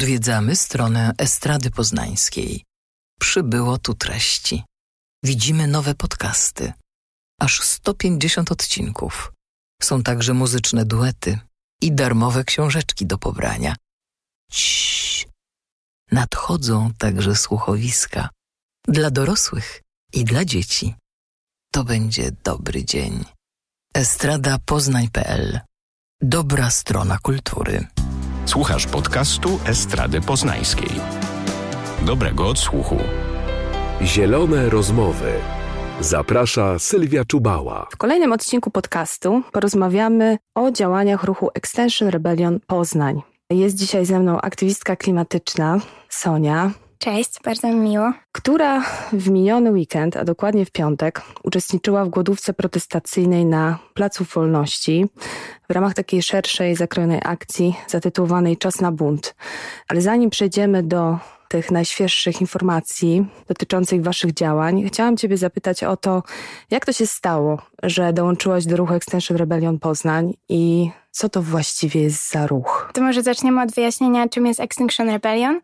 Odwiedzamy stronę Estrady Poznańskiej. Przybyło tu treści. Widzimy nowe podcasty. Aż 150 odcinków. Są także muzyczne duety i darmowe książeczki do pobrania. Ciii. Nadchodzą także słuchowiska dla dorosłych i dla dzieci. To będzie dobry dzień. Estrada Poznań.pl Dobra strona kultury. Słuchasz podcastu Estrady Poznańskiej. Dobrego odsłuchu. Zielone rozmowy. Zaprasza Sylwia Czubała. W kolejnym odcinku podcastu porozmawiamy o działaniach ruchu Extension Rebellion Poznań. Jest dzisiaj ze mną aktywistka klimatyczna Sonia. Cześć, bardzo mi miło. Która w miniony weekend, a dokładnie w piątek, uczestniczyła w głodówce protestacyjnej na Placu Wolności w ramach takiej szerszej, zakrojonej akcji zatytułowanej Czas na bunt. Ale zanim przejdziemy do tych najświeższych informacji dotyczących Waszych działań, chciałam Ciebie zapytać o to, jak to się stało, że dołączyłaś do ruchu Extension Rebellion Poznań i co to właściwie jest za ruch? To może zaczniemy od wyjaśnienia, czym jest Extinction Rebellion.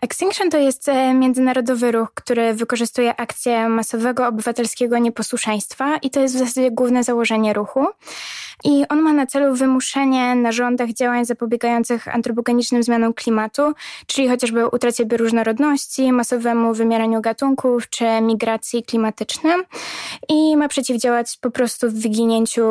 Extinction to jest e, międzynarodowy ruch, który wykorzystuje akcję masowego obywatelskiego nieposłuszeństwa i to jest w zasadzie główne założenie ruchu. I on ma na celu wymuszenie na rządach działań zapobiegających antropogenicznym zmianom klimatu, czyli chociażby utracie bioróżnorodności, masowemu wymieraniu gatunków czy migracji klimatycznej i ma przeciwdziałać po prostu wyginięciu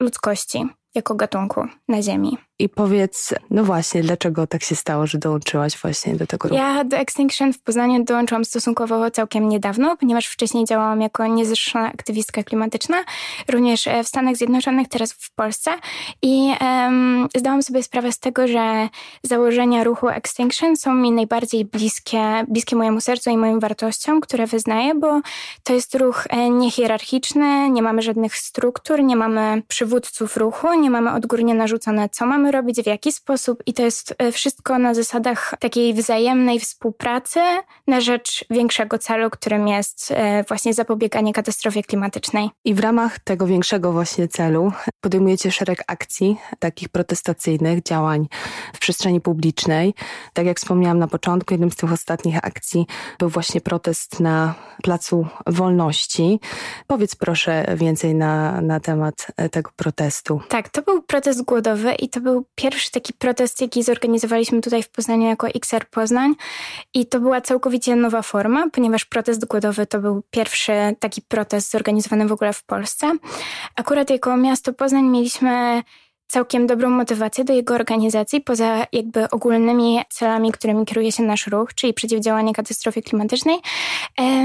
ludzkości jako gatunku na Ziemi. I powiedz, no właśnie, dlaczego tak się stało, że dołączyłaś właśnie do tego ruchu? Ja do Extinction w Poznaniu dołączyłam stosunkowo całkiem niedawno, ponieważ wcześniej działałam jako niezrzeszona aktywistka klimatyczna, również e, w Stanach Zjednoczonych, teraz w Polsce. I um, zdałam sobie sprawę z tego, że założenia ruchu Extinction są mi najbardziej bliskie, bliskie mojemu sercu i moim wartościom, które wyznaję, bo to jest ruch e, niehierarchiczny, nie mamy żadnych struktur, nie mamy przywódców ruchu, nie mamy odgórnie narzucone, co mamy robić, w jaki sposób i to jest e, wszystko na zasadach takiej wzajemnej współpracy na rzecz większego celu, którym jest e, właśnie zapobieganie katastrofie klimatycznej. I w ramach tego większego właśnie celu podejmujecie szereg akcji, takich protestacyjnych, działań w przestrzeni publicznej. Tak jak wspomniałam na początku, jednym z tych ostatnich akcji był właśnie protest na Placu Wolności. Powiedz proszę więcej na, na temat e, tego protestu. Tak, to był protest głodowy i to był pierwszy taki protest, jaki zorganizowaliśmy tutaj w Poznaniu jako XR Poznań. I to była całkowicie nowa forma, ponieważ protest głodowy to był pierwszy taki protest zorganizowany w ogóle w Polsce. Akurat jako miasto Poznań mieliśmy całkiem dobrą motywację do jego organizacji, poza jakby ogólnymi celami, którymi kieruje się nasz ruch, czyli przeciwdziałanie katastrofie klimatycznej.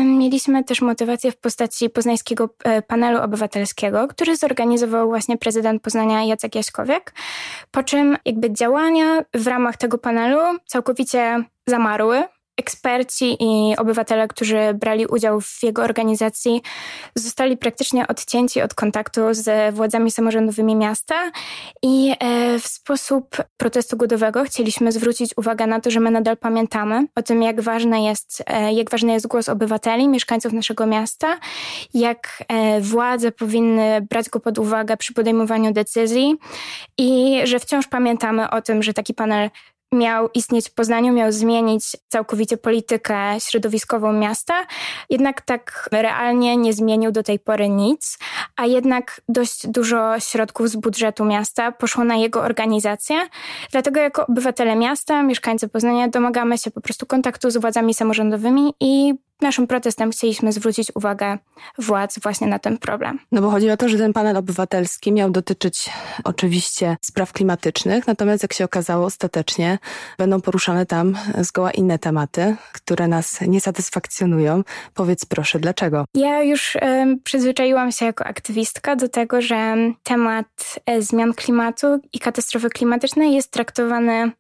Mieliśmy też motywację w postaci poznańskiego e, panelu obywatelskiego, który zorganizował właśnie prezydent Poznania Jacek Jaśkowiak, po czym jakby działania w ramach tego panelu całkowicie zamarły, eksperci i obywatele, którzy brali udział w jego organizacji, zostali praktycznie odcięci od kontaktu z władzami samorządowymi miasta i e, w sposób protestu głodowego chcieliśmy zwrócić uwagę na to, że my nadal pamiętamy o tym, jak ważny jest, e, jak ważny jest głos obywateli, mieszkańców naszego miasta, jak e, władze powinny brać go pod uwagę przy podejmowaniu decyzji i że wciąż pamiętamy o tym, że taki panel miał istnieć w Poznaniu, miał zmienić całkowicie politykę środowiskową miasta, jednak tak realnie nie zmienił do tej pory nic, a jednak dość dużo środków z budżetu miasta poszło na jego organizację. Dlatego jako obywatele miasta, mieszkańcy Poznania domagamy się po prostu kontaktu z władzami samorządowymi i naszym protestem chcieliśmy zwrócić uwagę władz właśnie na ten problem. No bo chodzi o to, że ten panel obywatelski miał dotyczyć oczywiście spraw klimatycznych, natomiast jak się okazało ostatecznie będą poruszane tam zgoła inne tematy, które nas nie satysfakcjonują. Powiedz proszę, dlaczego? Ja już y, przyzwyczaiłam się jako aktywistka do tego, że temat y, zmian klimatu i katastrofy klimatycznej jest traktowany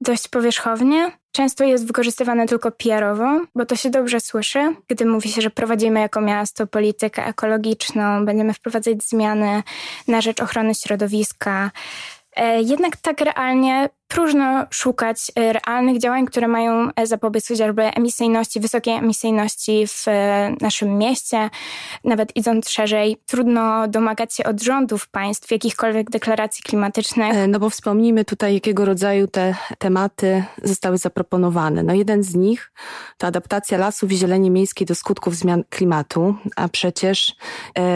dość powierzchownie. Często jest wykorzystywane tylko PR-owo, bo to się dobrze słyszy, gdy mówi się, że prowadzimy jako miasto politykę ekologiczną, będziemy wprowadzać zmiany na rzecz ochrony środowiska. E, jednak tak realnie próżno szukać realnych działań, które mają zapobiec chociażby emisyjności, wysokiej emisyjności w naszym mieście. Nawet idąc szerzej, trudno domagać się od rządów państw jakichkolwiek deklaracji klimatycznych. No bo wspomnijmy tutaj, jakiego rodzaju te tematy zostały zaproponowane. No jeden z nich to adaptacja lasów i zieleni miejskiej do skutków zmian klimatu, a przecież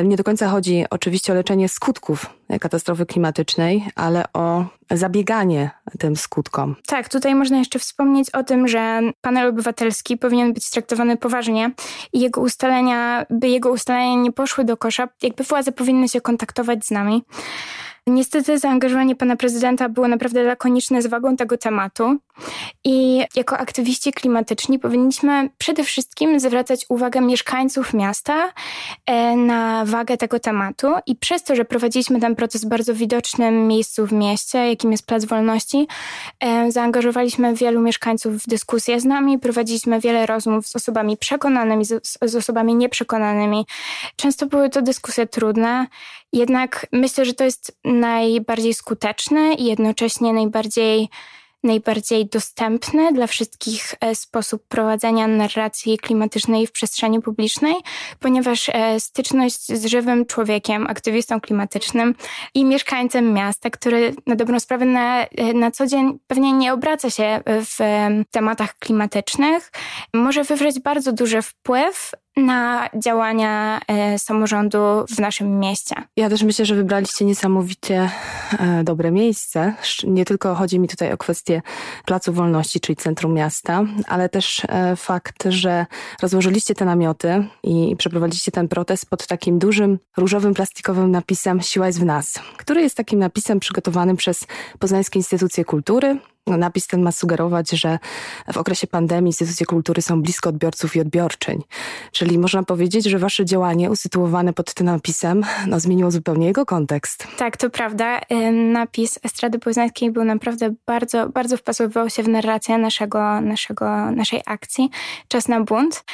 nie do końca chodzi oczywiście o leczenie skutków katastrofy klimatycznej, ale o zabieganie tym skutkom. Tak, tutaj można jeszcze wspomnieć o tym, że panel obywatelski powinien być traktowany poważnie i jego ustalenia, by jego ustalenia nie poszły do kosza, jakby władze powinny się kontaktować z nami. Niestety zaangażowanie pana prezydenta było naprawdę lakoniczne z wagą tego tematu i jako aktywiści klimatyczni powinniśmy przede wszystkim zwracać uwagę mieszkańców miasta e, na wagę tego tematu i przez to, że prowadziliśmy ten proces w bardzo widocznym miejscu w mieście, jakim jest Plac Wolności, e, zaangażowaliśmy wielu mieszkańców w dyskusję z nami, prowadziliśmy wiele rozmów z osobami przekonanymi, z, z osobami nieprzekonanymi. Często były to dyskusje trudne, jednak myślę, że to jest najbardziej skuteczny i jednocześnie najbardziej najbardziej dostępny dla wszystkich e, sposób prowadzenia narracji klimatycznej w przestrzeni publicznej, ponieważ e, styczność z żywym człowiekiem, aktywistą klimatycznym i mieszkańcem miasta, który na dobrą sprawę na, e, na co dzień pewnie nie obraca się w tematach klimatycznych, może wywrzeć bardzo duży wpływ na działania e, samorządu w naszym mieście. Ja też myślę, że wybraliście niesamowicie e, dobre miejsce. Nie tylko chodzi mi tutaj o kwestię Placu Wolności, czyli centrum miasta, ale też e, fakt, że rozłożyliście te namioty i przeprowadziliście ten protest pod takim dużym, różowym, plastikowym napisem Siła jest w nas, który jest takim napisem przygotowanym przez Poznańskie Instytucje Kultury, napis ten ma sugerować, że w okresie pandemii instytucje kultury są blisko odbiorców i odbiorczyń. Czyli można powiedzieć, że wasze działanie usytuowane pod tym napisem no, zmieniło zupełnie jego kontekst. Tak, to prawda. Napis Estrady Poznańskiej był naprawdę bardzo, bardzo wpasowywał się w narrację naszego, naszego, naszej akcji Czas na bunt.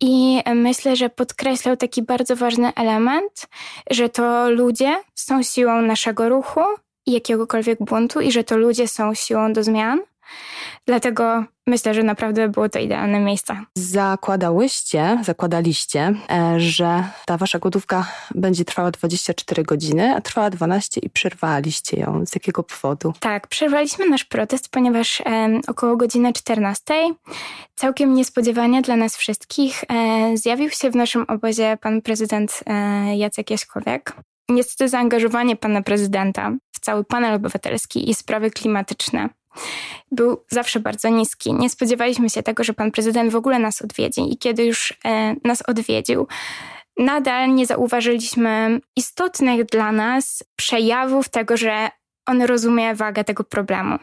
I myślę, że podkreślał taki bardzo ważny element, że to ludzie są siłą naszego ruchu, jakiegokolwiek buntu i że to ludzie są siłą do zmian. Dlatego myślę, że naprawdę było to idealne miejsce. Zakładałyście, zakładaliście, e, że ta wasza głodówka będzie trwała 24 godziny, a trwała 12 i przerwaliście ją. Z jakiego powodu? Tak, przerwaliśmy nasz protest, ponieważ e, około godziny 14 całkiem niespodziewanie dla nas wszystkich e, zjawił się w naszym obozie pan prezydent e, Jacek Jaśkowiak. Niestety zaangażowanie pana prezydenta cały panel obywatelski i sprawy klimatyczne był zawsze bardzo niski. Nie spodziewaliśmy się tego, że pan prezydent w ogóle nas odwiedzi i kiedy już e, nas odwiedził, nadal nie zauważyliśmy istotnych dla nas przejawów tego, że on rozumie wagę tego problemu.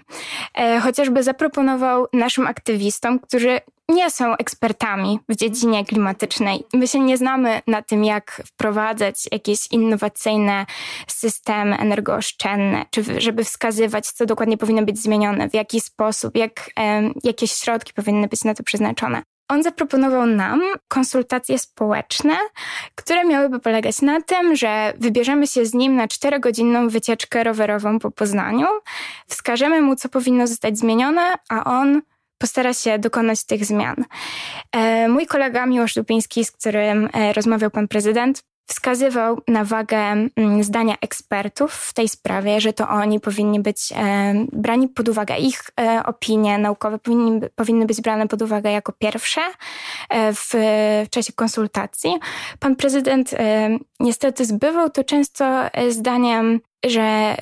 E, chociażby zaproponował naszym aktywistom, którzy nie są ekspertami w dziedzinie klimatycznej. My się nie znamy na tym, jak wprowadzać jakieś innowacyjne systemy energooszczędne, czy żeby wskazywać, co dokładnie powinno być zmienione, w jaki sposób, jak, jakie środki powinny być na to przeznaczone. On zaproponował nam konsultacje społeczne, które miałyby polegać na tym, że wybierzemy się z nim na czterogodzinną wycieczkę rowerową po Poznaniu, wskażemy mu, co powinno zostać zmienione, a on postara się dokonać tych zmian. E, mój kolega Miłosz Dupiński, z którym e, rozmawiał pan prezydent, wskazywał na wagę mm, zdania ekspertów w tej sprawie, że to oni powinni być e, brani pod uwagę, ich opinie naukowe powinni, powinny być brane pod uwagę jako pierwsze w, w czasie konsultacji. Pan prezydent niestety zbywał to często zdaniem, że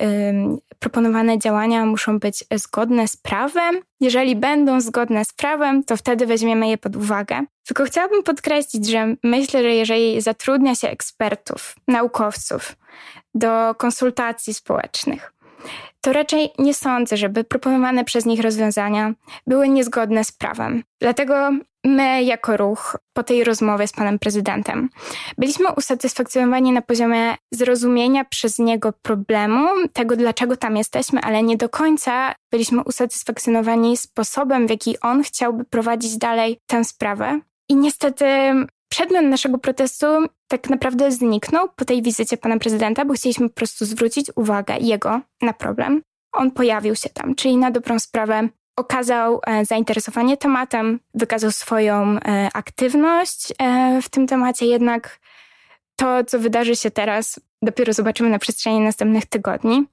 proponowane działania muszą być zgodne z prawem. Jeżeli będą zgodne z prawem, to wtedy weźmiemy je pod uwagę. Tylko chciałabym podkreślić, że myślę, że jeżeli zatrudnia się ekspertów, naukowców do konsultacji społecznych, to raczej nie sądzę, żeby proponowane przez nich rozwiązania były niezgodne z prawem. Dlatego my, jako ruch, po tej rozmowie z panem prezydentem, byliśmy usatysfakcjonowani na poziomie zrozumienia przez niego problemu, tego dlaczego tam jesteśmy, ale nie do końca byliśmy usatysfakcjonowani sposobem, w jaki on chciałby prowadzić dalej tę sprawę. I niestety przedmiot naszego protestu tak naprawdę zniknął po tej wizycie pana prezydenta, bo chcieliśmy po prostu zwrócić uwagę jego na problem. on pojawił się tam, czyli na dobrą sprawę okazał e, zainteresowanie tematem, wykazał swoją e, aktywność w tym temacie, jednak to, co wydarzy się teraz, dopiero zobaczymy na przestrzeni następnych tygodni.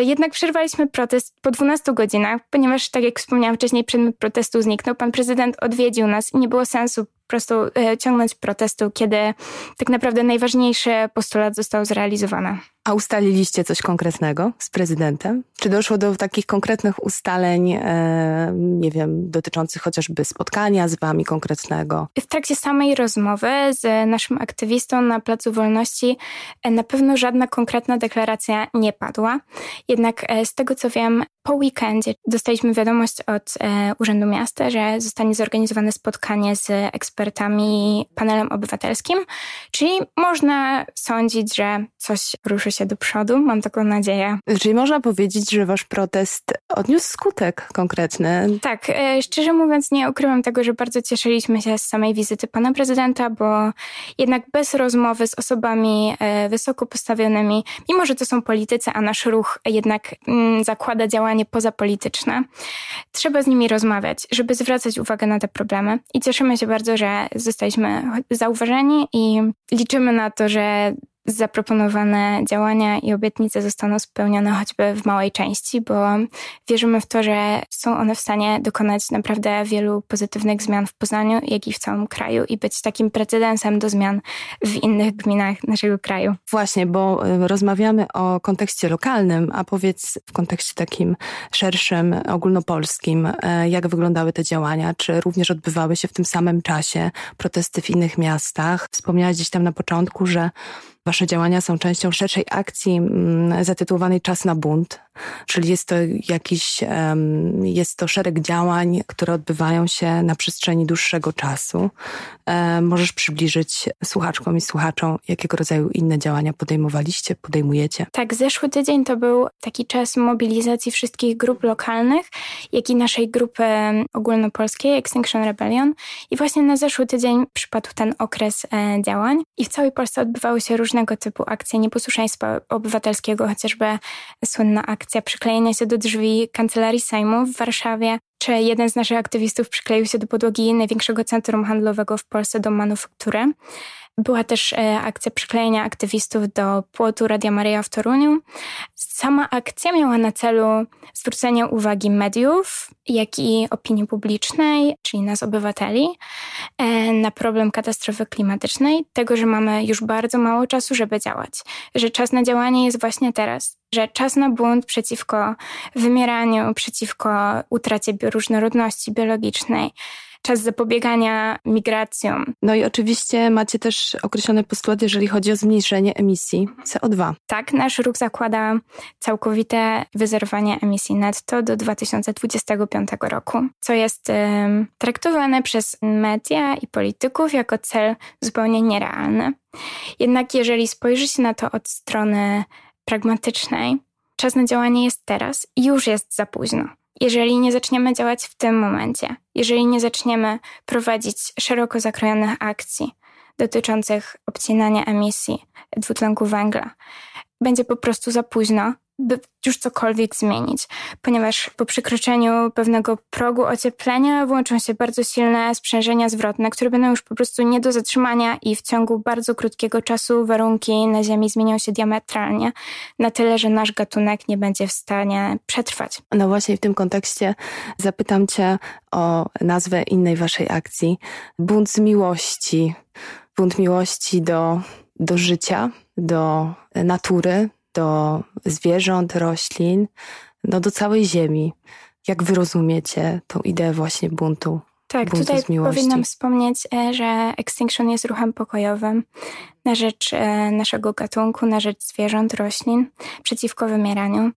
Jednak przerwaliśmy protest po 12 godzinach, ponieważ, tak jak wspomniałam wcześniej, przedmiot protestu zniknął. Pan prezydent odwiedził nas i nie było sensu prostu e, ciągnąć protestu, kiedy tak naprawdę najważniejszy postulat został zrealizowany. A ustaliliście coś konkretnego z prezydentem? Czy doszło do takich konkretnych ustaleń, e, nie wiem, dotyczących chociażby spotkania z wami konkretnego? W trakcie samej rozmowy z naszym aktywistą na Placu Wolności e, na pewno żadna konkretna deklaracja nie padła. Jednak z tego co wiem, po weekendzie dostaliśmy wiadomość od Urzędu Miasta, że zostanie zorganizowane spotkanie z ekspertami, panelem obywatelskim, czyli można sądzić, że coś ruszy się do przodu. Mam taką nadzieję. Czyli można powiedzieć, że wasz protest odniósł skutek konkretny. Tak, e, szczerze mówiąc, nie ukrywam tego, że bardzo cieszyliśmy się z samej wizyty pana prezydenta, bo jednak bez rozmowy z osobami e, wysoko postawionymi, mimo że to są politycy, a nasz ruch jednak mm, zakłada działanie pozapolityczne, trzeba z nimi rozmawiać, żeby zwracać uwagę na te problemy. I cieszymy się bardzo, że zostaliśmy zauważeni i liczymy na to, że zaproponowane działania i obietnice zostaną spełnione choćby w małej części, bo wierzymy w to, że są one w stanie dokonać naprawdę wielu pozytywnych zmian w Poznaniu, jak i w całym kraju i być takim precedensem do zmian w innych gminach naszego kraju. Właśnie, bo y, rozmawiamy o kontekście lokalnym, a powiedz w kontekście takim szerszym, ogólnopolskim, y, jak wyglądały te działania? Czy również odbywały się w tym samym czasie protesty w innych miastach? Wspomniałaś gdzieś tam na początku, że Wasze działania są częścią szerszej akcji mm, zatytułowanej Czas na bunt, czyli jest to jakiś, jest to szereg działań, które odbywają się na przestrzeni dłuższego czasu. Możesz przybliżyć słuchaczkom i słuchaczom, jakiego rodzaju inne działania podejmowaliście, podejmujecie? Tak, zeszły tydzień to był taki czas mobilizacji wszystkich grup lokalnych, jak i naszej grupy ogólnopolskiej Extinction Rebellion. I właśnie na zeszły tydzień przypadł ten okres e, działań i w całej Polsce odbywały się różnego typu akcje nieposłuszeństwa obywatelskiego, chociażby słynna akcja przyklejenia się do drzwi kancelarii Sejmu w Warszawie, czy jeden z naszych aktywistów przykleił się do podłogi największego centrum handlowego w Polsce do manufaktury. Była też e, akcja przyklejenia aktywistów do płotu Radia Maryja w Toruniu. Sama akcja miała na celu zwrócenie uwagi mediów, jak i opinii publicznej, czyli nas obywateli, e, na problem katastrofy klimatycznej, tego, że mamy już bardzo mało czasu, żeby działać, że czas na działanie jest właśnie teraz, że czas na bunt przeciwko wymieraniu, przeciwko utracie bioróżnorodności biologicznej, czas zapobiegania migracjom. No i oczywiście macie też określone postulaty, jeżeli chodzi o zmniejszenie emisji CO2. Tak, nasz ruch zakłada całkowite wyzerowanie emisji netto do 2025 roku, co jest traktowane przez media i polityków jako cel zupełnie nierealny. Jednak jeżeli spojrzy się na to od strony pragmatycznej, czas na działanie jest teraz i już jest za późno jeżeli nie zaczniemy działać w tym momencie, jeżeli nie zaczniemy prowadzić szeroko zakrojonych akcji dotyczących obcinania emisji dwutlenku węgla, będzie po prostu za późno by już cokolwiek zmienić, ponieważ po przekroczeniu pewnego progu ocieplenia włączą się bardzo silne sprzężenia zwrotne, które będą już po prostu nie do zatrzymania i w ciągu bardzo krótkiego czasu warunki na Ziemi zmienią się diametralnie, na tyle, że nasz gatunek nie będzie w stanie przetrwać. No właśnie w tym kontekście zapytam Cię o nazwę innej Waszej akcji. Bunt z miłości. Bunt miłości do, do życia, do natury, do zwierząt, roślin, no do całej ziemi. Jak wy rozumiecie tą ideę właśnie buntu? Tak, buntu tutaj powinnam wspomnieć, e, że Extinction jest ruchem pokojowym na rzecz e, naszego gatunku, na rzecz zwierząt, roślin, przeciwko wymieraniu.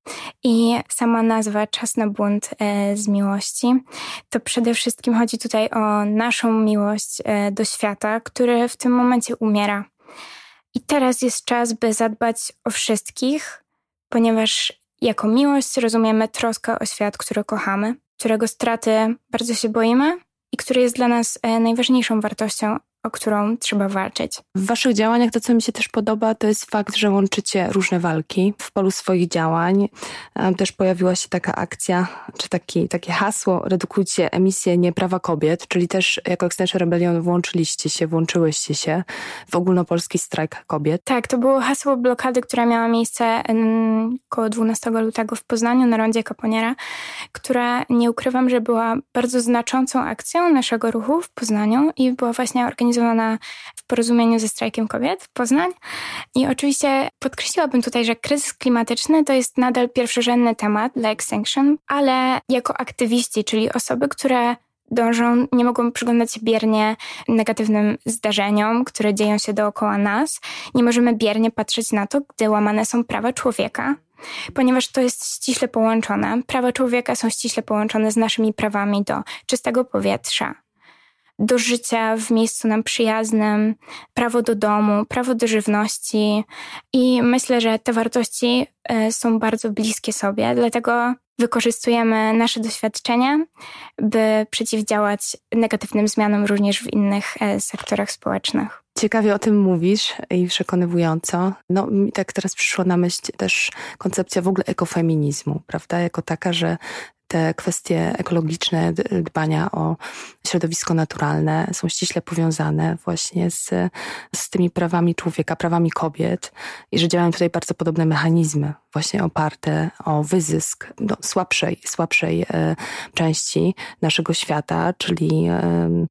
I sama nazwa Czas na bunt e, z miłości, to przede wszystkim chodzi tutaj o naszą miłość do świata, który w tym momencie umiera i teraz jest czas, by zadbać o wszystkich, ponieważ jako miłość rozumiemy troskę o świat, który kochamy, którego straty bardzo się boimy i który jest dla nas e, najważniejszą wartością, o którą trzeba walczyć. W waszych działaniach to, co mi się też podoba, to jest fakt, że łączycie różne walki w polu swoich działań. Też pojawiła się taka akcja, czy taki, takie hasło, redukujcie emisję nieprawa kobiet, czyli też jako Extension Rebellion włączyliście się, włączyłyście się w ogólnopolski strajk kobiet. Tak, to było hasło blokady, która miała miejsce około 12 lutego w Poznaniu na rondzie Kaponiera, która nie ukrywam, że była bardzo znaczącą akcją naszego ruchu w Poznaniu i była właśnie organizowana w porozumieniu ze strajkiem kobiet w Poznań. I oczywiście podkreśliłabym tutaj, że kryzys klimatyczny to jest nadal pierwszorzędny temat dla Extinction, ale jako aktywiści, czyli osoby, które dążą, nie mogą przyglądać się biernie negatywnym zdarzeniom, które dzieją się dookoła nas. Nie możemy biernie patrzeć na to, gdy łamane są prawa człowieka, ponieważ to jest ściśle połączone. Prawa człowieka są ściśle połączone z naszymi prawami do czystego powietrza, do życia w miejscu nam przyjaznym, prawo do domu, prawo do żywności. I myślę, że te wartości e, są bardzo bliskie sobie, dlatego wykorzystujemy nasze doświadczenia, by przeciwdziałać negatywnym zmianom również w innych e, sektorach społecznych. Ciekawie o tym mówisz i przekonywująco. No, mi tak teraz przyszła na myśl też koncepcja w ogóle ekofeminizmu, prawda? Jako taka, że te kwestie ekologiczne, dbania o środowisko naturalne są ściśle powiązane właśnie z, z tymi prawami człowieka, prawami kobiet i że działają tutaj bardzo podobne mechanizmy, właśnie oparte o wyzysk no, słabszej, słabszej e, części naszego świata, czyli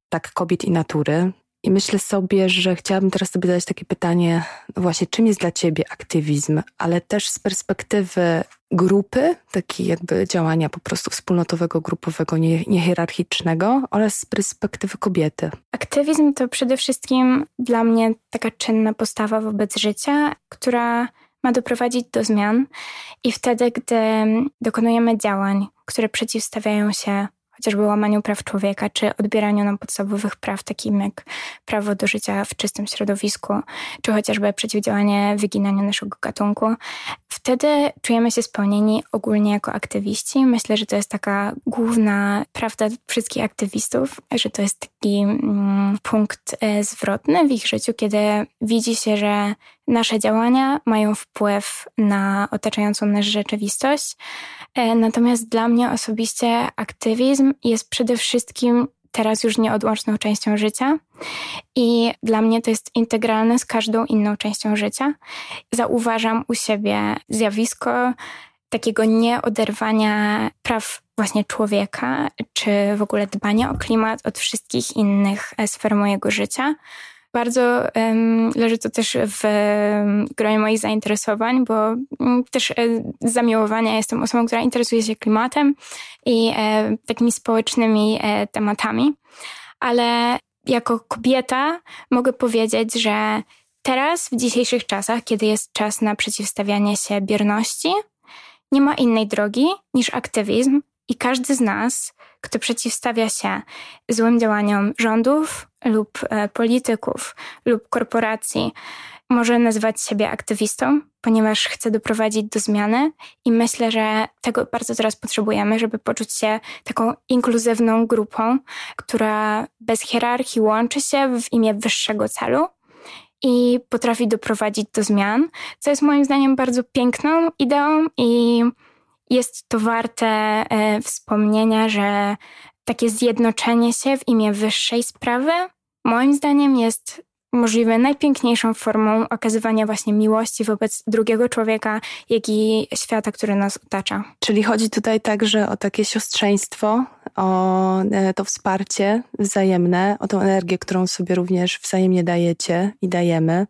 tak kobiet i natury, i myślę sobie, że chciałabym teraz sobie zadać takie pytanie, no właśnie, czym jest dla ciebie aktywizm, ale też z perspektywy grupy, takiej jakby działania po prostu wspólnotowego, grupowego, nie, niehierarchicznego oraz z perspektywy kobiety. Aktywizm to przede wszystkim dla mnie taka czynna postawa wobec życia, która ma doprowadzić do zmian i wtedy, gdy dokonujemy działań, które przeciwstawiają się chociażby łamaniu praw człowieka, czy odbieraniu nam podstawowych praw, takim jak prawo do życia w czystym środowisku, czy chociażby przeciwdziałanie wyginaniu naszego gatunku. Wtedy czujemy się spełnieni ogólnie jako aktywiści. Myślę, że to jest taka główna prawda wszystkich aktywistów, że to jest taki mm, punkt e, zwrotny w ich życiu, kiedy widzi się, że nasze działania mają wpływ na otaczającą nas rzeczywistość. E, natomiast dla mnie osobiście aktywizm jest przede wszystkim teraz już nieodłączną częścią życia i dla mnie to jest integralne z każdą inną częścią życia. Zauważam u siebie zjawisko takiego nieoderwania praw właśnie człowieka, czy w ogóle dbania o klimat od wszystkich innych e, sfer mojego życia. Bardzo leży to też w gronie moich zainteresowań, bo um, też e, z zamiłowania jestem osobą, która interesuje się klimatem i e, takimi społecznymi e, tematami. Ale jako kobieta mogę powiedzieć, że teraz, w dzisiejszych czasach, kiedy jest czas na przeciwstawianie się bierności, nie ma innej drogi niż aktywizm i każdy z nas, kto przeciwstawia się złym działaniom rządów lub e, polityków lub korporacji, może nazywać siebie aktywistą, ponieważ chce doprowadzić do zmiany. I myślę, że tego bardzo teraz potrzebujemy, żeby poczuć się taką inkluzywną grupą, która bez hierarchii łączy się w imię wyższego celu i potrafi doprowadzić do zmian, co jest moim zdaniem bardzo piękną ideą i jest to warte e, wspomnienia, że takie zjednoczenie się w imię wyższej sprawy, moim zdaniem, jest możliwe najpiękniejszą formą okazywania właśnie miłości wobec drugiego człowieka, jak i świata, który nas otacza. Czyli chodzi tutaj także o takie siostrzeństwo, o e, to wsparcie wzajemne, o tą energię, którą sobie również wzajemnie dajecie i dajemy.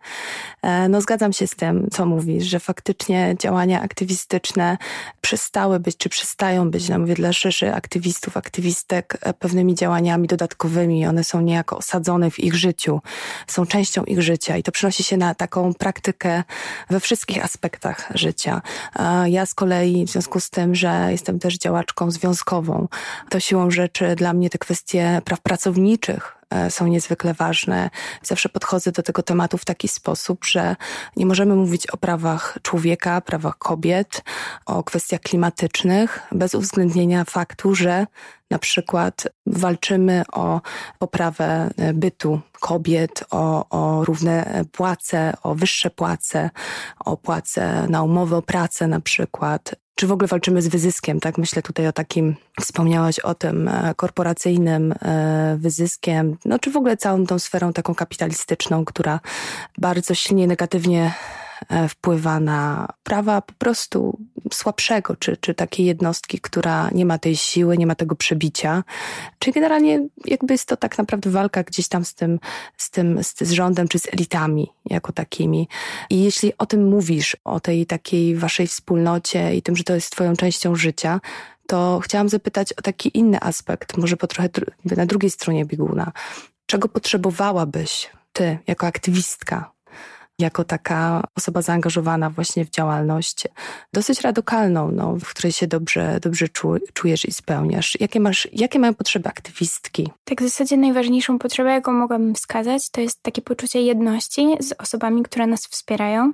E, no zgadzam się z tym, co mówisz, że faktycznie działania aktywistyczne przestały być, czy przestają być, no mówię, dla szerszy aktywistów, aktywistek e, pewnymi działaniami dodatkowymi. One są niejako osadzone w ich życiu, są częścią ich życia i to przynosi się na taką praktykę we wszystkich aspektach życia. Ja z kolei, w związku z tym, że jestem też działaczką związkową, to siłą rzeczy dla mnie te kwestie praw pracowniczych E, są niezwykle ważne. Zawsze podchodzę do tego tematu w taki sposób, że nie możemy mówić o prawach człowieka, prawach kobiet, o kwestiach klimatycznych bez uwzględnienia faktu, że na przykład walczymy o poprawę e, bytu kobiet, o, o równe płace, o wyższe płace, o płace na umowę o pracę na przykład, czy w ogóle walczymy z wyzyskiem, tak? Myślę tutaj o takim, wspomniałaś o tym e, korporacyjnym e, wyzyskiem, no czy w ogóle całą tą sferą taką kapitalistyczną, która bardzo silnie negatywnie wpływa na prawa po prostu słabszego, czy, czy takiej jednostki, która nie ma tej siły, nie ma tego przebicia. Czyli generalnie jakby jest to tak naprawdę walka gdzieś tam z tym, z tym, z, z rządem, czy z elitami jako takimi. I jeśli o tym mówisz, o tej takiej waszej wspólnocie i tym, że to jest twoją częścią życia, to chciałam zapytać o taki inny aspekt, może po trochę na drugiej stronie bieguna. Czego potrzebowałabyś ty, jako aktywistka, jako taka osoba zaangażowana właśnie w działalność dosyć radykalną, no, w której się dobrze, dobrze czujesz i spełniasz. Jakie, masz, jakie mają potrzeby aktywistki? Tak, w zasadzie najważniejszą potrzebę, jaką mogłabym wskazać, to jest takie poczucie jedności z osobami, które nas wspierają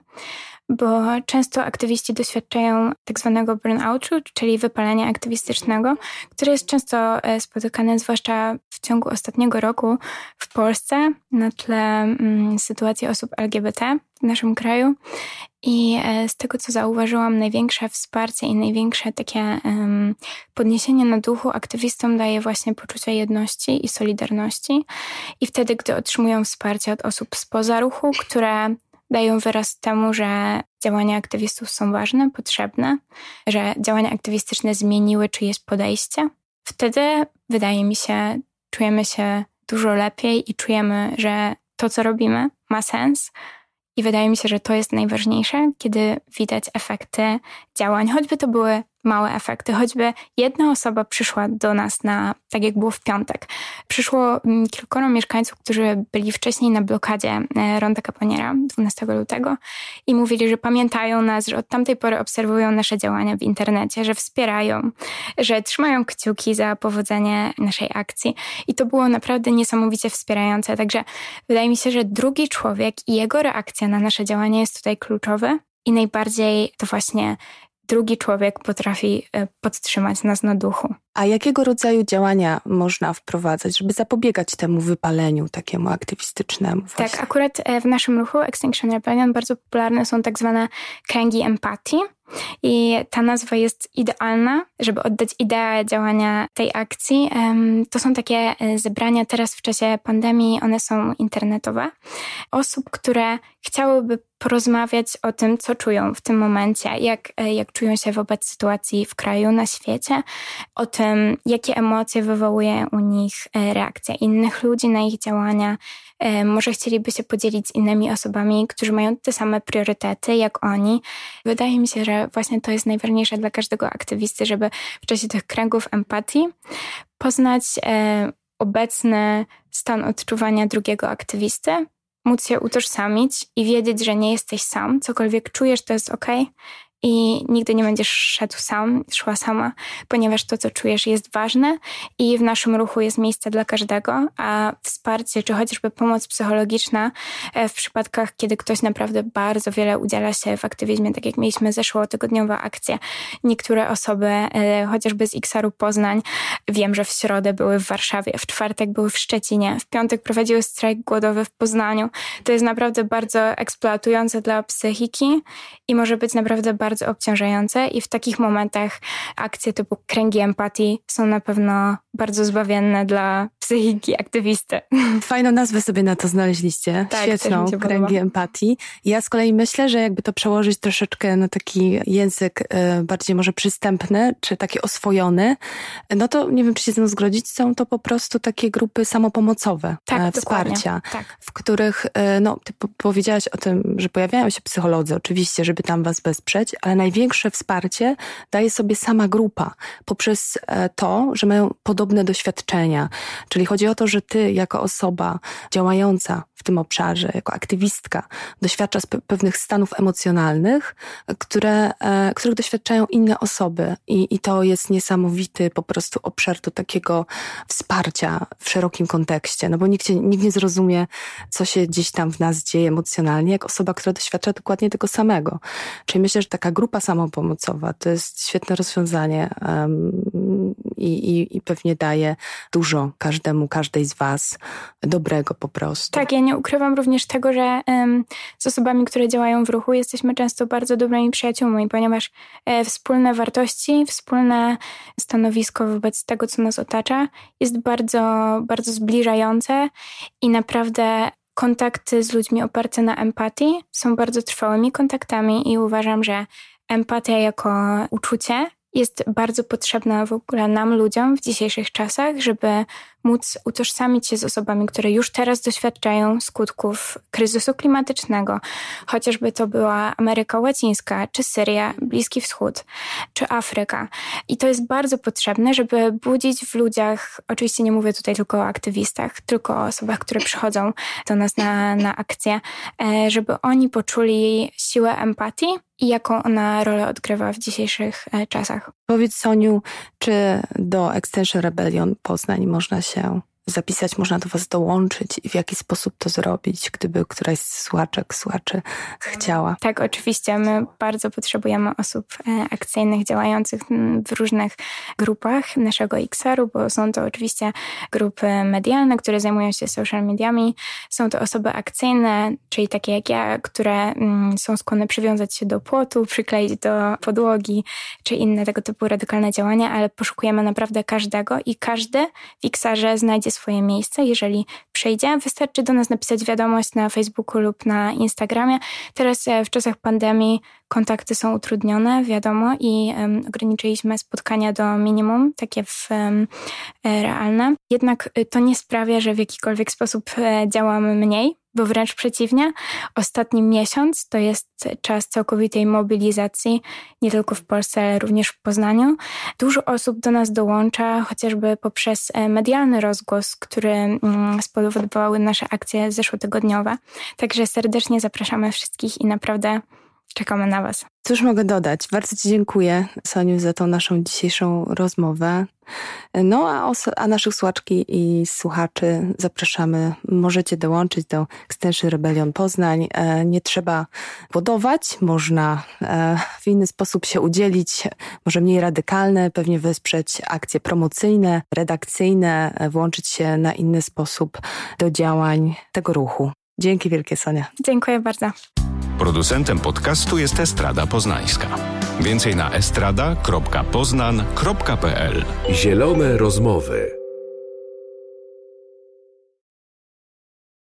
bo często aktywiści doświadczają tak zwanego burnoutu, czyli wypalenia aktywistycznego, które jest często e, spotykane zwłaszcza w ciągu ostatniego roku w Polsce na tle mm, sytuacji osób LGBT w naszym kraju. I e, z tego, co zauważyłam, największe wsparcie i największe takie um, podniesienie na duchu aktywistom daje właśnie poczucie jedności i solidarności. I wtedy, gdy otrzymują wsparcie od osób spoza ruchu, które dają wyraz temu, że działania aktywistów są ważne, potrzebne, że działania aktywistyczne zmieniły czyjeś podejście. Wtedy, wydaje mi się, czujemy się dużo lepiej i czujemy, że to, co robimy, ma sens. I wydaje mi się, że to jest najważniejsze, kiedy widać efekty działań, choćby to były małe efekty. Choćby jedna osoba przyszła do nas na, tak jak było w piątek. Przyszło mm, kilkoro mieszkańców, którzy byli wcześniej na blokadzie e, Ronda Caponiera 12 lutego i mówili, że pamiętają nas, że od tamtej pory obserwują nasze działania w internecie, że wspierają, że trzymają kciuki za powodzenie naszej akcji. I to było naprawdę niesamowicie wspierające. Także wydaje mi się, że drugi człowiek i jego reakcja na nasze działania jest tutaj kluczowy. I najbardziej to właśnie drugi człowiek potrafi e, podtrzymać nas na duchu. A jakiego rodzaju działania można wprowadzać, żeby zapobiegać temu wypaleniu takiemu aktywistycznemu? Właśnie? Tak, akurat e, w naszym ruchu Extinction Rebellion bardzo popularne są tak zwane kręgi empatii. I ta nazwa jest idealna, żeby oddać ideę działania tej akcji. To są takie e, zebrania teraz w czasie pandemii, one są internetowe. Osób, które chciałyby porozmawiać o tym, co czują w tym momencie, jak, e, jak czują się wobec sytuacji w kraju, na świecie, o tym, jakie emocje wywołuje u nich e, reakcja innych ludzi na ich działania. E, może chcieliby się podzielić z innymi osobami, którzy mają te same priorytety jak oni. Wydaje mi się, że właśnie to jest najważniejsze dla każdego aktywisty, żeby w czasie tych kręgów empatii poznać obecny stan odczuwania drugiego aktywisty, móc się utożsamić i wiedzieć, że nie jesteś sam, cokolwiek czujesz, to jest ok, i nigdy nie będziesz szedł sam, szła sama, ponieważ to, co czujesz, jest ważne i w naszym ruchu jest miejsce dla każdego, a wsparcie czy chociażby pomoc psychologiczna e, w przypadkach, kiedy ktoś naprawdę bardzo wiele udziela się w aktywizmie, tak jak mieliśmy zeszłotygodniową akcję. Niektóre osoby, e, chociażby z XR-u Poznań, wiem, że w środę były w Warszawie, w czwartek były w Szczecinie, w piątek prowadziły strajk głodowy w Poznaniu. To jest naprawdę bardzo eksploatujące dla psychiki i może być naprawdę bardzo bardzo obciążające i w takich momentach akcje typu kręgi empatii są na pewno bardzo zbawienne dla psychiki aktywisty. Fajną nazwę sobie na to znaleźliście. Tak, Świetną, kręgi empatii. Ja z kolei myślę, że jakby to przełożyć troszeczkę na taki język y, bardziej może przystępny, czy taki oswojony, no to nie wiem, czy się z zgodzić, są to po prostu takie grupy samopomocowe, tak, e, wsparcia, tak. w których, y, no, ty powiedziałaś o tym, że pojawiają się psycholodzy, oczywiście, żeby tam was wesprzeć, ale największe wsparcie daje sobie sama grupa poprzez e, to, że mają pod podobne doświadczenia. Czyli chodzi o to, że ty jako osoba działająca w tym obszarze, jako aktywistka, doświadcza pewnych stanów emocjonalnych, które, e, których doświadczają inne osoby. I, I to jest niesamowity po prostu obszar do takiego wsparcia w szerokim kontekście, no bo nikt, nikt nie zrozumie, co się gdzieś tam w nas dzieje emocjonalnie, jak osoba, która doświadcza dokładnie tego samego. Czyli myślę, że taka grupa samopomocowa to jest świetne rozwiązanie um, i, i, i pewnie daje dużo każdemu, każdej z Was dobrego po prostu. Tak, ja nie ukrywam również tego, że z osobami, które działają w ruchu, jesteśmy często bardzo dobrymi przyjaciółmi, ponieważ e, wspólne wartości, wspólne stanowisko wobec tego, co nas otacza, jest bardzo, bardzo zbliżające i naprawdę kontakty z ludźmi oparte na empatii są bardzo trwałymi kontaktami i uważam, że empatia jako uczucie jest bardzo potrzebna w ogóle nam, ludziom w dzisiejszych czasach, żeby móc utożsamić się z osobami, które już teraz doświadczają skutków kryzysu klimatycznego, chociażby to była Ameryka Łacińska, czy Syria, Bliski Wschód, czy Afryka. I to jest bardzo potrzebne, żeby budzić w ludziach, oczywiście nie mówię tutaj tylko o aktywistach, tylko o osobach, które przychodzą do nas na, na akcję, e, żeby oni poczuli siłę empatii i jaką ona rolę odgrywa w dzisiejszych e, czasach. Powiedz Soniu, czy do Extension Rebellion Poznań można się zapisać, można do Was dołączyć i w jaki sposób to zrobić, gdyby któraś z słuchaczek, słuchaczy chciała. Tak, oczywiście. My bardzo potrzebujemy osób e, akcyjnych działających w różnych grupach naszego XR-u, bo są to oczywiście grupy medialne, które zajmują się social mediami. Są to osoby akcyjne, czyli takie jak ja, które są skłonne przywiązać się do płotu, przykleić do podłogi, czy inne tego typu radykalne działania, ale poszukujemy naprawdę każdego i każdy w XR-ze znajdzie swoje miejsce. Jeżeli przyjdzie, wystarczy do nas napisać wiadomość na Facebooku lub na Instagramie. Teraz e, w czasach pandemii kontakty są utrudnione, wiadomo, i um, ograniczyliśmy spotkania do minimum, takie w, um, realne. Jednak e, to nie sprawia, że w jakikolwiek sposób działamy mniej, bo wręcz przeciwnie, ostatni miesiąc to jest czas całkowitej mobilizacji, nie tylko w Polsce, ale również w Poznaniu. Dużo osób do nas dołącza, chociażby poprzez e, medialny rozgłos, który mm, spowodowały nasze akcje zeszłotygodniowe. Także serdecznie zapraszamy wszystkich i naprawdę czekamy na Was. Cóż mogę dodać? Bardzo Ci dziękuję, Soniu, za tą naszą dzisiejszą rozmowę. No a, a naszych słuchaczki i słuchaczy zapraszamy. Możecie dołączyć do Extension Rebellion Poznań. E, nie trzeba budować, można e, w inny sposób się udzielić, może mniej radykalne, pewnie wesprzeć akcje promocyjne, redakcyjne, e, włączyć się na inny sposób do działań tego ruchu. Dzięki wielkie, Sonia. Dziękuję bardzo. Producentem podcastu jest Estrada Poznańska. Więcej na estrada.poznan.pl Zielone rozmowy.